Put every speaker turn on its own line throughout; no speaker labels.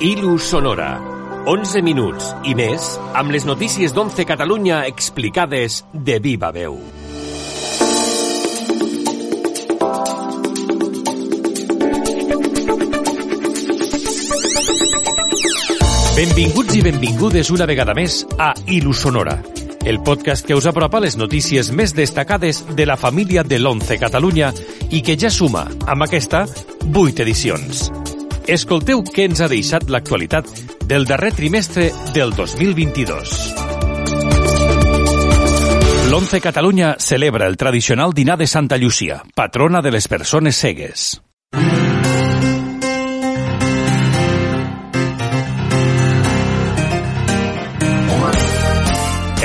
Ilu Sonora. 11 minuts i més amb les notícies d'11 Catalunya explicades de viva veu. Benvinguts i benvingudes una vegada més a Ilu Sonora, el podcast que us apropa les notícies més destacades de la família de l'11 Catalunya i que ja suma, amb aquesta, 8 edicions. Escolteu què ens ha deixat l'actualitat del darrer trimestre del 2022. L'11 Catalunya celebra el tradicional dinar de Santa Llúcia, patrona de les persones cegues.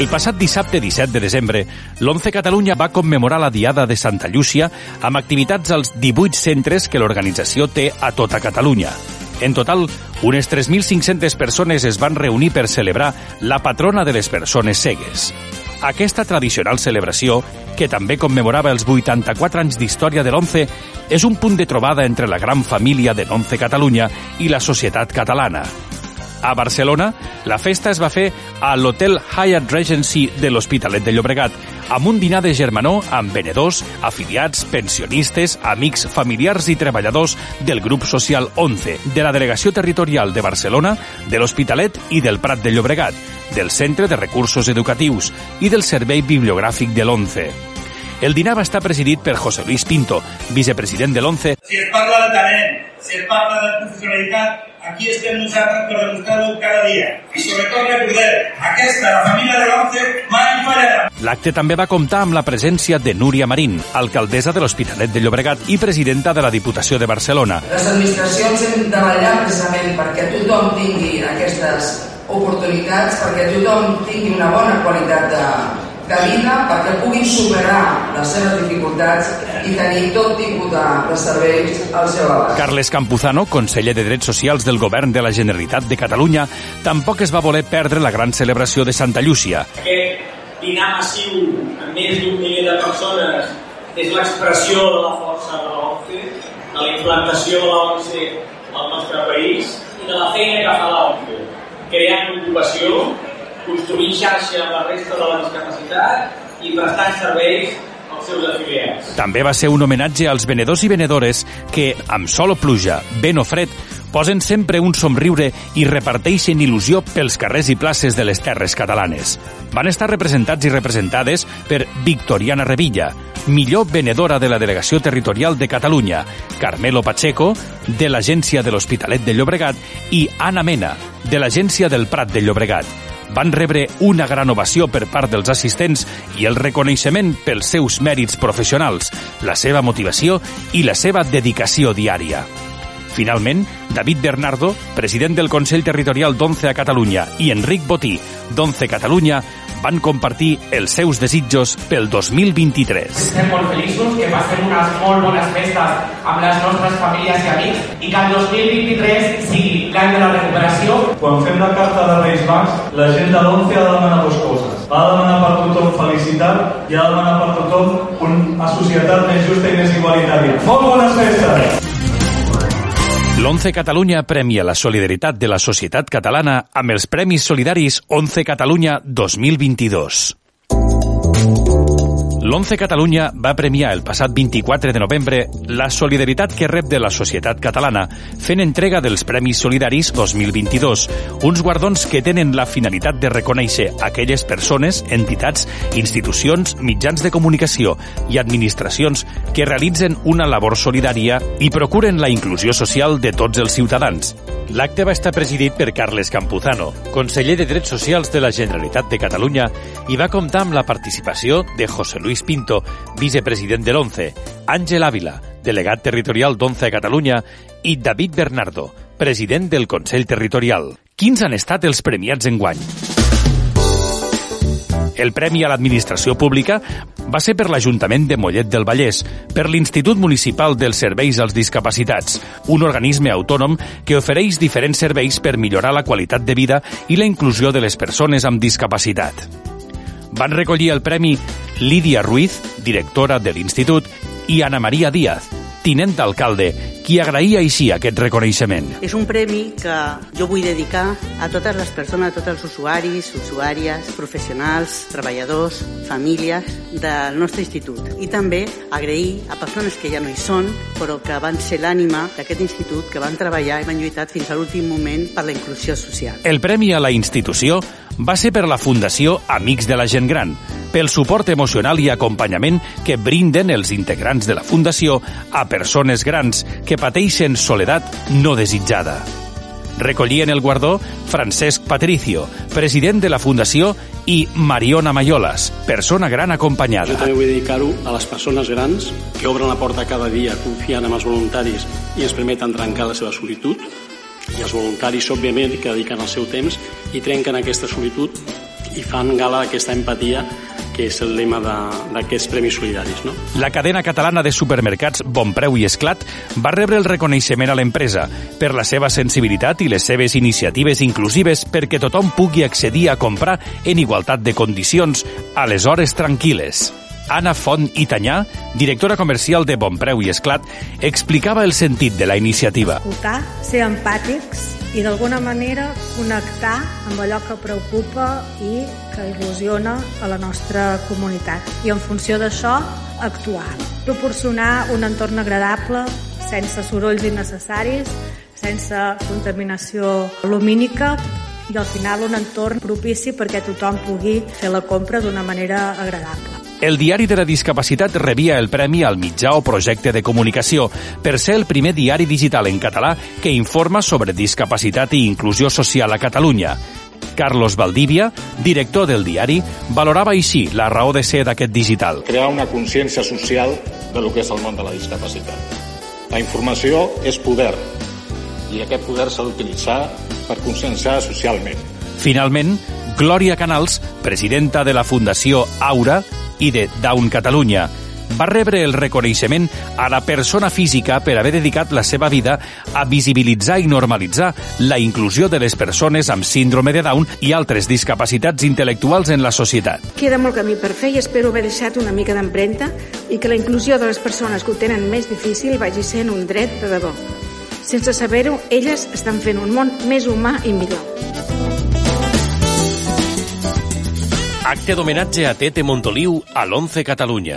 El passat dissabte 17 de desembre, l'11 Catalunya va commemorar la Diada de Santa Llúcia amb activitats als 18 centres que l'organització té a tota Catalunya. En total, unes 3.500 persones es van reunir per celebrar la patrona de les persones cegues. Aquesta tradicional celebració, que també commemorava els 84 anys d'història de l'11, és un punt de trobada entre la gran família de l'11 Catalunya i la societat catalana. A Barcelona, la festa es va fer a l'Hotel Hyatt Regency de l'Hospitalet de Llobregat, amb un dinar de germanor amb venedors, afiliats, pensionistes, amics, familiars i treballadors del grup social 11, de la Delegació Territorial de Barcelona, de l'Hospitalet i del Prat de Llobregat, del Centre de Recursos Educatius i del Servei Bibliogràfic de l'11. El dinar va estar presidit per José Luis Pinto, vicepresident de l'11.
Si es parla de talent, si es parla de professionalitat, aquí estem nosaltres per demostrar-ho cada dia. I sobretot recordeu, aquesta, la família de l'ONCE, mai fallarà.
L'acte també va comptar amb la presència de Núria Marín, alcaldessa de l'Hospitalet de Llobregat i presidenta de la Diputació de Barcelona.
Les administracions hem de vetllar precisament perquè tothom tingui aquestes oportunitats, perquè tothom tingui una bona qualitat de, de vida perquè puguin superar les seves dificultats i tenir tot tipus de, de serveis al seu abast.
Carles Campuzano, conseller de Drets Socials del Govern de la Generalitat de Catalunya, tampoc es va voler perdre la gran celebració de Santa Llúcia.
Aquest dinar massiu amb més d'un miler de persones és l'expressió de la força de l'ONCE, de la implantació de l'ONCE al nostre país i de la feina que fa l'ONCE, creant ocupació, construint xarxa amb la resta de la discapacitat i prestant serveis als seus afiliats.
També va ser un homenatge als venedors i venedores que, amb sol o pluja, vent o fred, posen sempre un somriure i reparteixen il·lusió pels carrers i places de les terres catalanes. Van estar representats i representades per Victoriana Revilla, millor venedora de la Delegació Territorial de Catalunya, Carmelo Pacheco, de l'Agència de l'Hospitalet de Llobregat, i Anna Mena, de l'Agència del Prat de Llobregat van rebre una gran ovació per part dels assistents i el reconeixement pels seus mèrits professionals, la seva motivació i la seva dedicació diària. Finalment, David Bernardo, president del Consell Territorial d'11 a Catalunya, i Enric Botí, d'11 Catalunya, van compartir els seus desitjos pel 2023.
Estem molt feliços, que passem unes molt bones festes amb les nostres famílies i amics i que el 2023 sigui l'any de la recuperació.
Quan fem la carta de Reis Mags, la gent de l'11 ha de demanar dues coses. Ha de demanar per tothom felicitat i ha de demanar per tothom una societat més justa i més igualitària. Molt bones festes!
L'11 Catalunya premia la solidaritat de la societat catalana amb els Premis Solidaris 11 Catalunya 2022. L'11 Catalunya va premiar el passat 24 de novembre la solidaritat que rep de la societat catalana fent entrega dels Premis Solidaris 2022, uns guardons que tenen la finalitat de reconèixer aquelles persones, entitats, institucions, mitjans de comunicació i administracions que realitzen una labor solidària i procuren la inclusió social de tots els ciutadans. L'acte va estar presidit per Carles Campuzano, conseller de Drets Socials de la Generalitat de Catalunya, i va comptar amb la participació de José Luis Pinto, vicepresident de l'ONCE, Àngel Ávila, delegat territorial d'ONCE a Catalunya, i David Bernardo, president del Consell Territorial. Quins han estat els premiats enguany? El Premi a l'Administració Pública va ser per l'Ajuntament de Mollet del Vallès, per l'Institut Municipal dels Serveis als Discapacitats, un organisme autònom que ofereix diferents serveis per millorar la qualitat de vida i la inclusió de les persones amb discapacitat. Van recollir el premi Lídia Ruiz, directora de l'Institut, i Ana Maria Díaz, tinent d'alcalde, qui agraïa així aquest reconeixement.
És un premi que jo vull dedicar a totes les persones, a tots els usuaris, usuàries, professionals, treballadors, famílies del nostre institut. I també agrair a persones que ja no hi són, però que van ser l'ànima d'aquest institut, que van treballar i van lluitar fins a l'últim moment per la inclusió social.
El premi a la institució va ser per la Fundació Amics de la Gent Gran, pel suport emocional i acompanyament que brinden els integrants de la Fundació a persones grans que pateixen soledat no desitjada. Recollien el guardó Francesc Patricio, president de la Fundació, i Mariona Mayolas, persona gran acompanyada.
Jo també vull dedicar-ho a les persones grans que obren la porta cada dia confiant en els voluntaris i ens permeten trencar la seva solitud i els voluntaris, òbviament, que dediquen el seu temps i trenquen aquesta solitud i fan gala d'aquesta empatia que és el lema d'aquests Premis Solidaris. No?
La cadena catalana de supermercats Bonpreu i Esclat va rebre el reconeixement a l'empresa per la seva sensibilitat i les seves iniciatives inclusives perquè tothom pugui accedir a comprar en igualtat de condicions a les hores tranquil·les. Anna Font i Tanyà, directora comercial de Bonpreu i Esclat, explicava el sentit de la iniciativa.
Escoltar, ser empàtics i d'alguna manera connectar amb allò que preocupa i que il·lusiona a la nostra comunitat. I en funció d'això, actuar. Proporcionar un entorn agradable, sense sorolls innecessaris, sense contaminació lumínica, i al final un entorn propici perquè tothom pugui fer la compra d'una manera agradable.
El Diari de la Discapacitat rebia el Premi al mitjà o projecte de comunicació per ser el primer diari digital en català que informa sobre discapacitat i inclusió social a Catalunya. Carlos Valdivia, director del diari, valorava així la raó de ser d'aquest digital.
Crear una consciència social de lo que és el món de la discapacitat. La informació és poder i aquest poder s'ha d'utilitzar per conscienciar socialment.
Finalment, Glòria Canals, presidenta de la Fundació Aura i de Down Catalunya, va rebre el reconeixement a la persona física per haver dedicat la seva vida a visibilitzar i normalitzar la inclusió de les persones amb síndrome de Down i altres discapacitats intel·lectuals en la societat.
Queda molt camí per fer i espero haver deixat una mica d'empremta i que la inclusió de les persones que ho tenen més difícil vagi sent un dret de debò. Sense saber-ho, elles estan fent un món més humà i millor.
Acte d'homenatge a Tete Montoliu a l'11 Catalunya.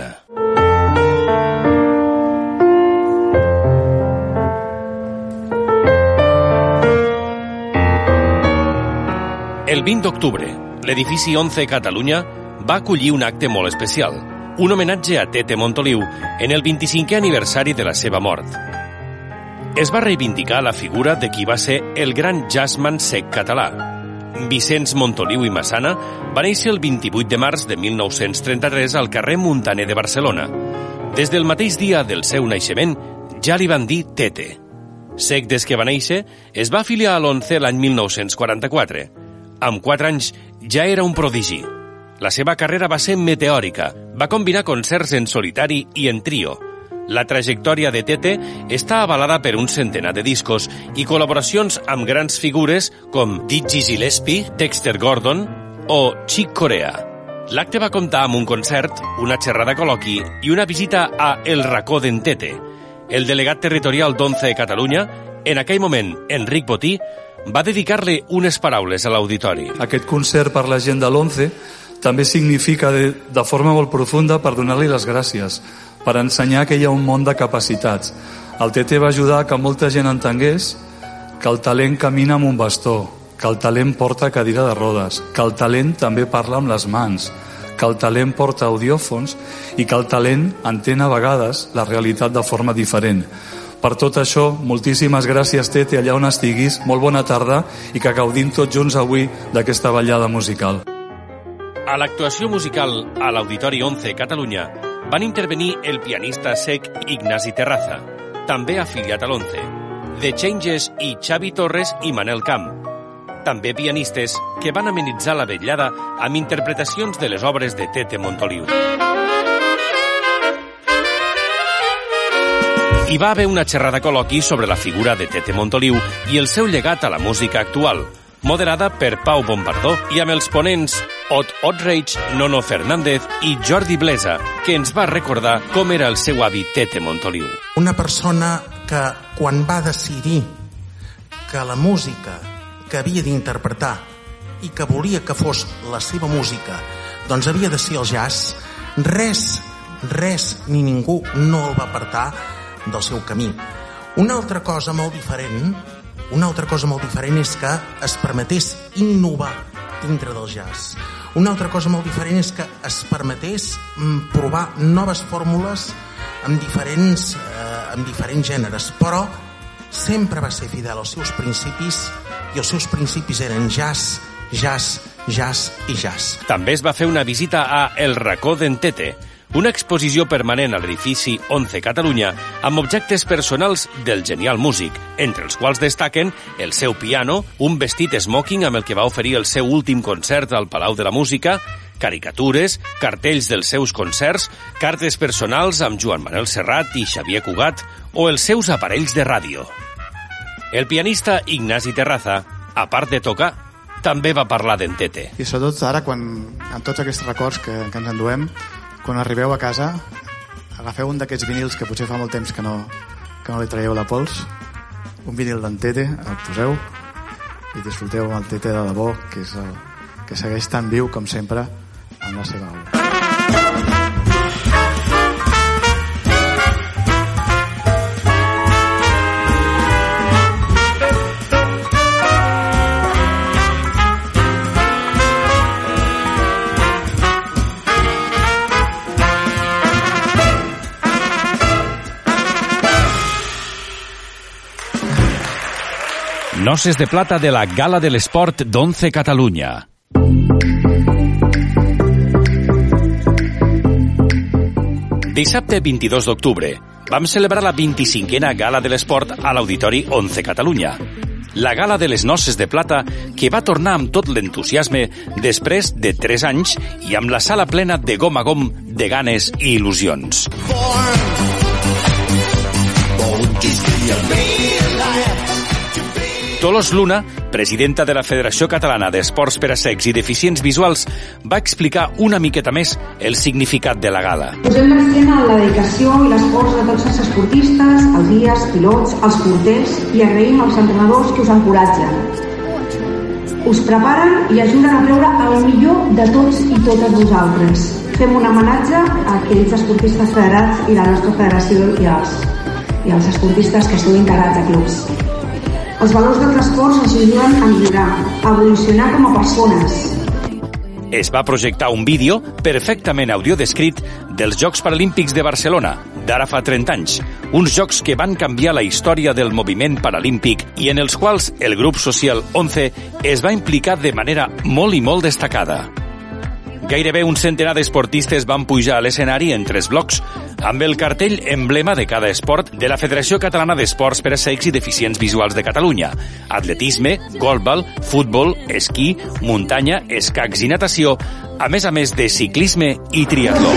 El 20 d'octubre, l'edifici 11 Catalunya va acollir un acte molt especial, un homenatge a Tete Montoliu en el 25è aniversari de la seva mort. Es va reivindicar la figura de qui va ser el gran jazzman sec català, Vicenç Montoliu i Massana va néixer el 28 de març de 1933 al carrer Montaner de Barcelona. Des del mateix dia del seu naixement ja li van dir Tete. Sec des que va néixer, es va afiliar a l'11 l'any 1944. Amb 4 anys ja era un prodigi. La seva carrera va ser meteòrica. Va combinar concerts en solitari i en trio, la trajectòria de Tete està avalada per un centenar de discos i col·laboracions amb grans figures com Dizzy Gillespie, Dexter Gordon o Chick Corea. L'acte va comptar amb un concert, una xerrada col·loqui i una visita a El racó d'en Tete. El delegat territorial d'11 de Catalunya, en aquell moment Enric Botí, va dedicar-li unes paraules a l'auditori.
Aquest concert per la gent de l'11 també significa de, de forma molt profunda per donar-li les gràcies per ensenyar que hi ha un món de capacitats. El TT va ajudar que molta gent entengués que el talent camina amb un bastó, que el talent porta cadira de rodes, que el talent també parla amb les mans, que el talent porta audiòfons i que el talent entén a vegades la realitat de forma diferent. Per tot això, moltíssimes gràcies, Tete, allà on estiguis. Molt bona tarda i que gaudim tots junts avui d'aquesta ballada musical.
A l'actuació musical a l'Auditori 11 Catalunya van intervenir el pianista sec Ignasi Terraza, també afiliat a l'11, The Changes i Xavi Torres i Manel Camp. També pianistes que van amenitzar la vetllada amb interpretacions de les obres de Tete Montoliu. Hi va haver una xerrada col·loqui sobre la figura de Tete Montoliu i el seu llegat a la música actual, moderada per Pau Bombardó i amb els ponents Ot Outrage, Nono Fernández i Jordi Blesa, que ens va recordar com era el seu avi Tete Montoliu.
Una persona que quan va decidir que la música que havia d'interpretar i que volia que fos la seva música doncs havia de ser el jazz, res, res ni ningú no el va apartar del seu camí. Una altra cosa molt diferent, una altra cosa molt diferent és que es permetés innovar dintre del jazz. Una altra cosa molt diferent és que es permetés mm, provar noves fórmules amb diferents, eh, amb diferents gèneres, però sempre va ser fidel als seus principis i els seus principis eren jazz, jazz, jazz i jazz.
També es va fer una visita a El racó d'en Tete, una exposició permanent a l'edifici 11 Catalunya amb objectes personals del genial músic, entre els quals destaquen el seu piano, un vestit smoking amb el que va oferir el seu últim concert al Palau de la Música, caricatures, cartells dels seus concerts, cartes personals amb Joan Manuel Serrat i Xavier Cugat o els seus aparells de ràdio. El pianista Ignasi Terraza, a part de tocar, també va parlar d'Entete.
I sobretot ara, quan, amb tots aquests records que, que ens enduem, quan arribeu a casa, agafeu un d'aquests vinils que potser fa molt temps que no, que no li traieu la pols, un vinil d'en Tete, el poseu i disfruteu amb el Tete de debò, que, és el, que segueix tan viu com sempre en la seva obra.
Noces de plata de la Gala de l'Esport d'Once Catalunya. Dissabte 22 d'octubre vam celebrar la 25a Gala de l'Esport a l'Auditori 11 Catalunya. La Gala de les Noces de Plata que va tornar amb tot l'entusiasme després de 3 anys i amb la sala plena de gom a gom de ganes i il·lusions. Dolors Luna, presidenta de la Federació Catalana d'Esports per a Secs i Deficients Visuals, va explicar una miqueta més el significat de la gala.
Posem l'accent en la dedicació i l'esforç de tots els esportistes, els guies, pilots, els porters i agraïm als entrenadors que us encoratgen. Us preparen i ajuden a treure el millor de tots i totes vosaltres. Fem un homenatge a aquells esportistes federats i la nostra federació i als, i als esportistes que esteu integrats a clubs. Els valors del transport ens ajuden a millorar, a evolucionar com a persones.
Es va projectar un vídeo perfectament audiodescrit dels Jocs Paralímpics de Barcelona, d'ara fa 30 anys, uns jocs que van canviar la història del moviment paralímpic i en els quals el grup social 11 es va implicar de manera molt i molt destacada. Gairebé un centenar d'esportistes van pujar a l'escenari en tres blocs, amb el cartell emblema de cada esport de la Federació Catalana d'Esports per a Secs i Deficients Visuals de Catalunya. Atletisme, golbal, futbol, esquí, muntanya, escacs i natació, a més a més de ciclisme i triatló.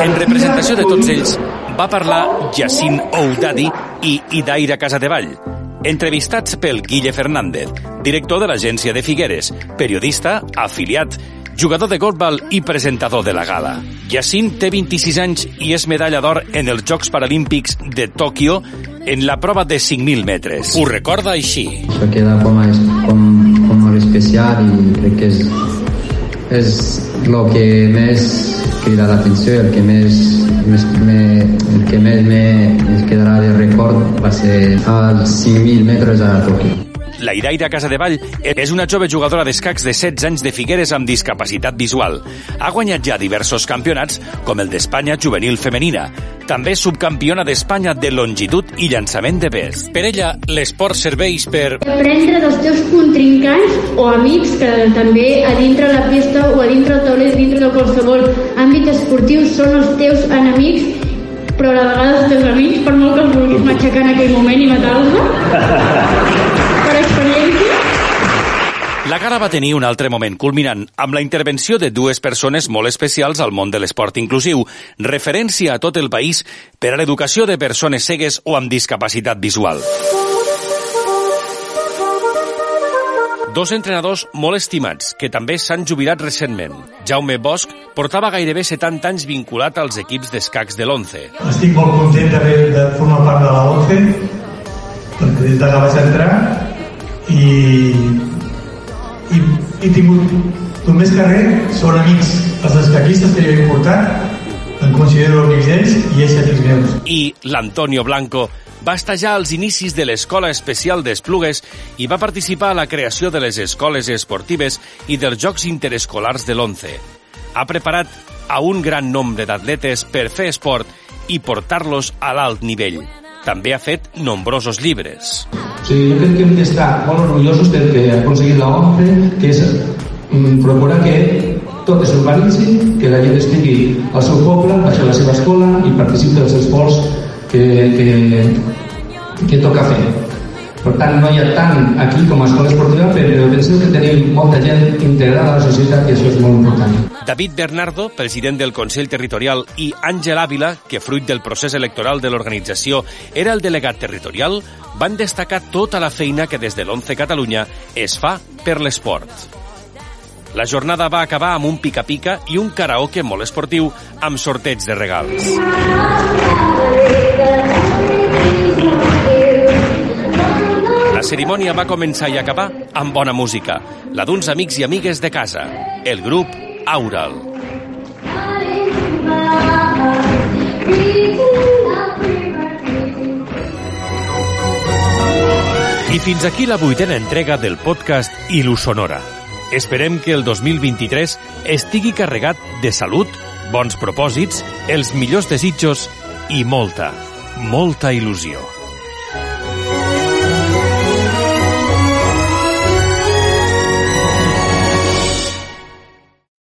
En representació de tots ells, va parlar Jacint Oudadi i Idaira Casadevall, entrevistats pel Guille Fernández, director de l'agència de Figueres, periodista, afiliat, jugador de golbal i presentador de la gala. Jacint té 26 anys i és medalla d'or en els Jocs Paralímpics de Tòquio en la prova de 5.000 metres. Ho recorda així.
Això queda com a, com, com a especial i crec que és, és el que més crida l'atenció i el que més, més me, el que més me, quedarà de record va ser als 5.000 metres a Tòquio.
La Iraira Casadevall és una jove jugadora d'escacs de 16 anys de Figueres amb discapacitat visual. Ha guanyat ja diversos campionats, com el d'Espanya juvenil femenina. També subcampiona d'Espanya de longitud i llançament de pes. Per ella, l'esport serveix per...
Aprendre dels teus contrincants o amics que també a dintre la pista o a dintre el tauler, dintre de qualsevol àmbit esportiu són els teus enemics però a la vegada els teus amics, per molt que els vulguis matxacar en aquell moment i matar-los.
La gala va tenir un altre moment culminant amb la intervenció de dues persones molt especials al món de l'esport inclusiu, referència a tot el país per a l'educació de persones cegues o amb discapacitat visual. Dos entrenadors molt estimats, que també s'han jubilat recentment. Jaume Bosch portava gairebé 70 anys vinculat als equips d'escacs de l'11.
Estic molt content de formar part de la 11, perquè des de que vaig entrar i, i he tingut el més carrer són amics els escaquistes que jo he portat em considero amics d'ells i ells amics meus
I l'Antonio Blanco va estar ja als inicis de l'Escola Especial d'Esplugues i va participar a la creació de les escoles esportives i dels Jocs Interescolars de l'11. Ha preparat a un gran nombre d'atletes per fer esport i portar-los a l'alt nivell. També ha fet nombrosos llibres.
Sigui, jo crec que hem d'estar molt orgullosos del que ha aconseguit la ONCE, que és mm, procurar que tot es urbanitzi, que la gent estigui al seu poble, vagi a la seva escola i participi dels esports que, que, que toca fer. Per tant, no hi ha tant aquí com a escola esportiva, però tenim molta gent integrada a la societat i això és molt important.
David Bernardo, president del Consell Territorial, i Àngel Ávila, que fruit del procés electoral de l'organització era el delegat territorial, van destacar tota la feina que des de l'11 Catalunya es fa per l'esport. La jornada va acabar amb un pica-pica i un karaoke molt esportiu amb sorteig de regals. La cerimònia va començar i acabar amb bona música, la d'uns amics i amigues de casa, el grup Aural. I fins aquí la vuitena entrega del podcast Ilus Sonora. Esperem que el 2023 estigui carregat de salut, bons propòsits, els millors desitjos i molta, molta il·lusió.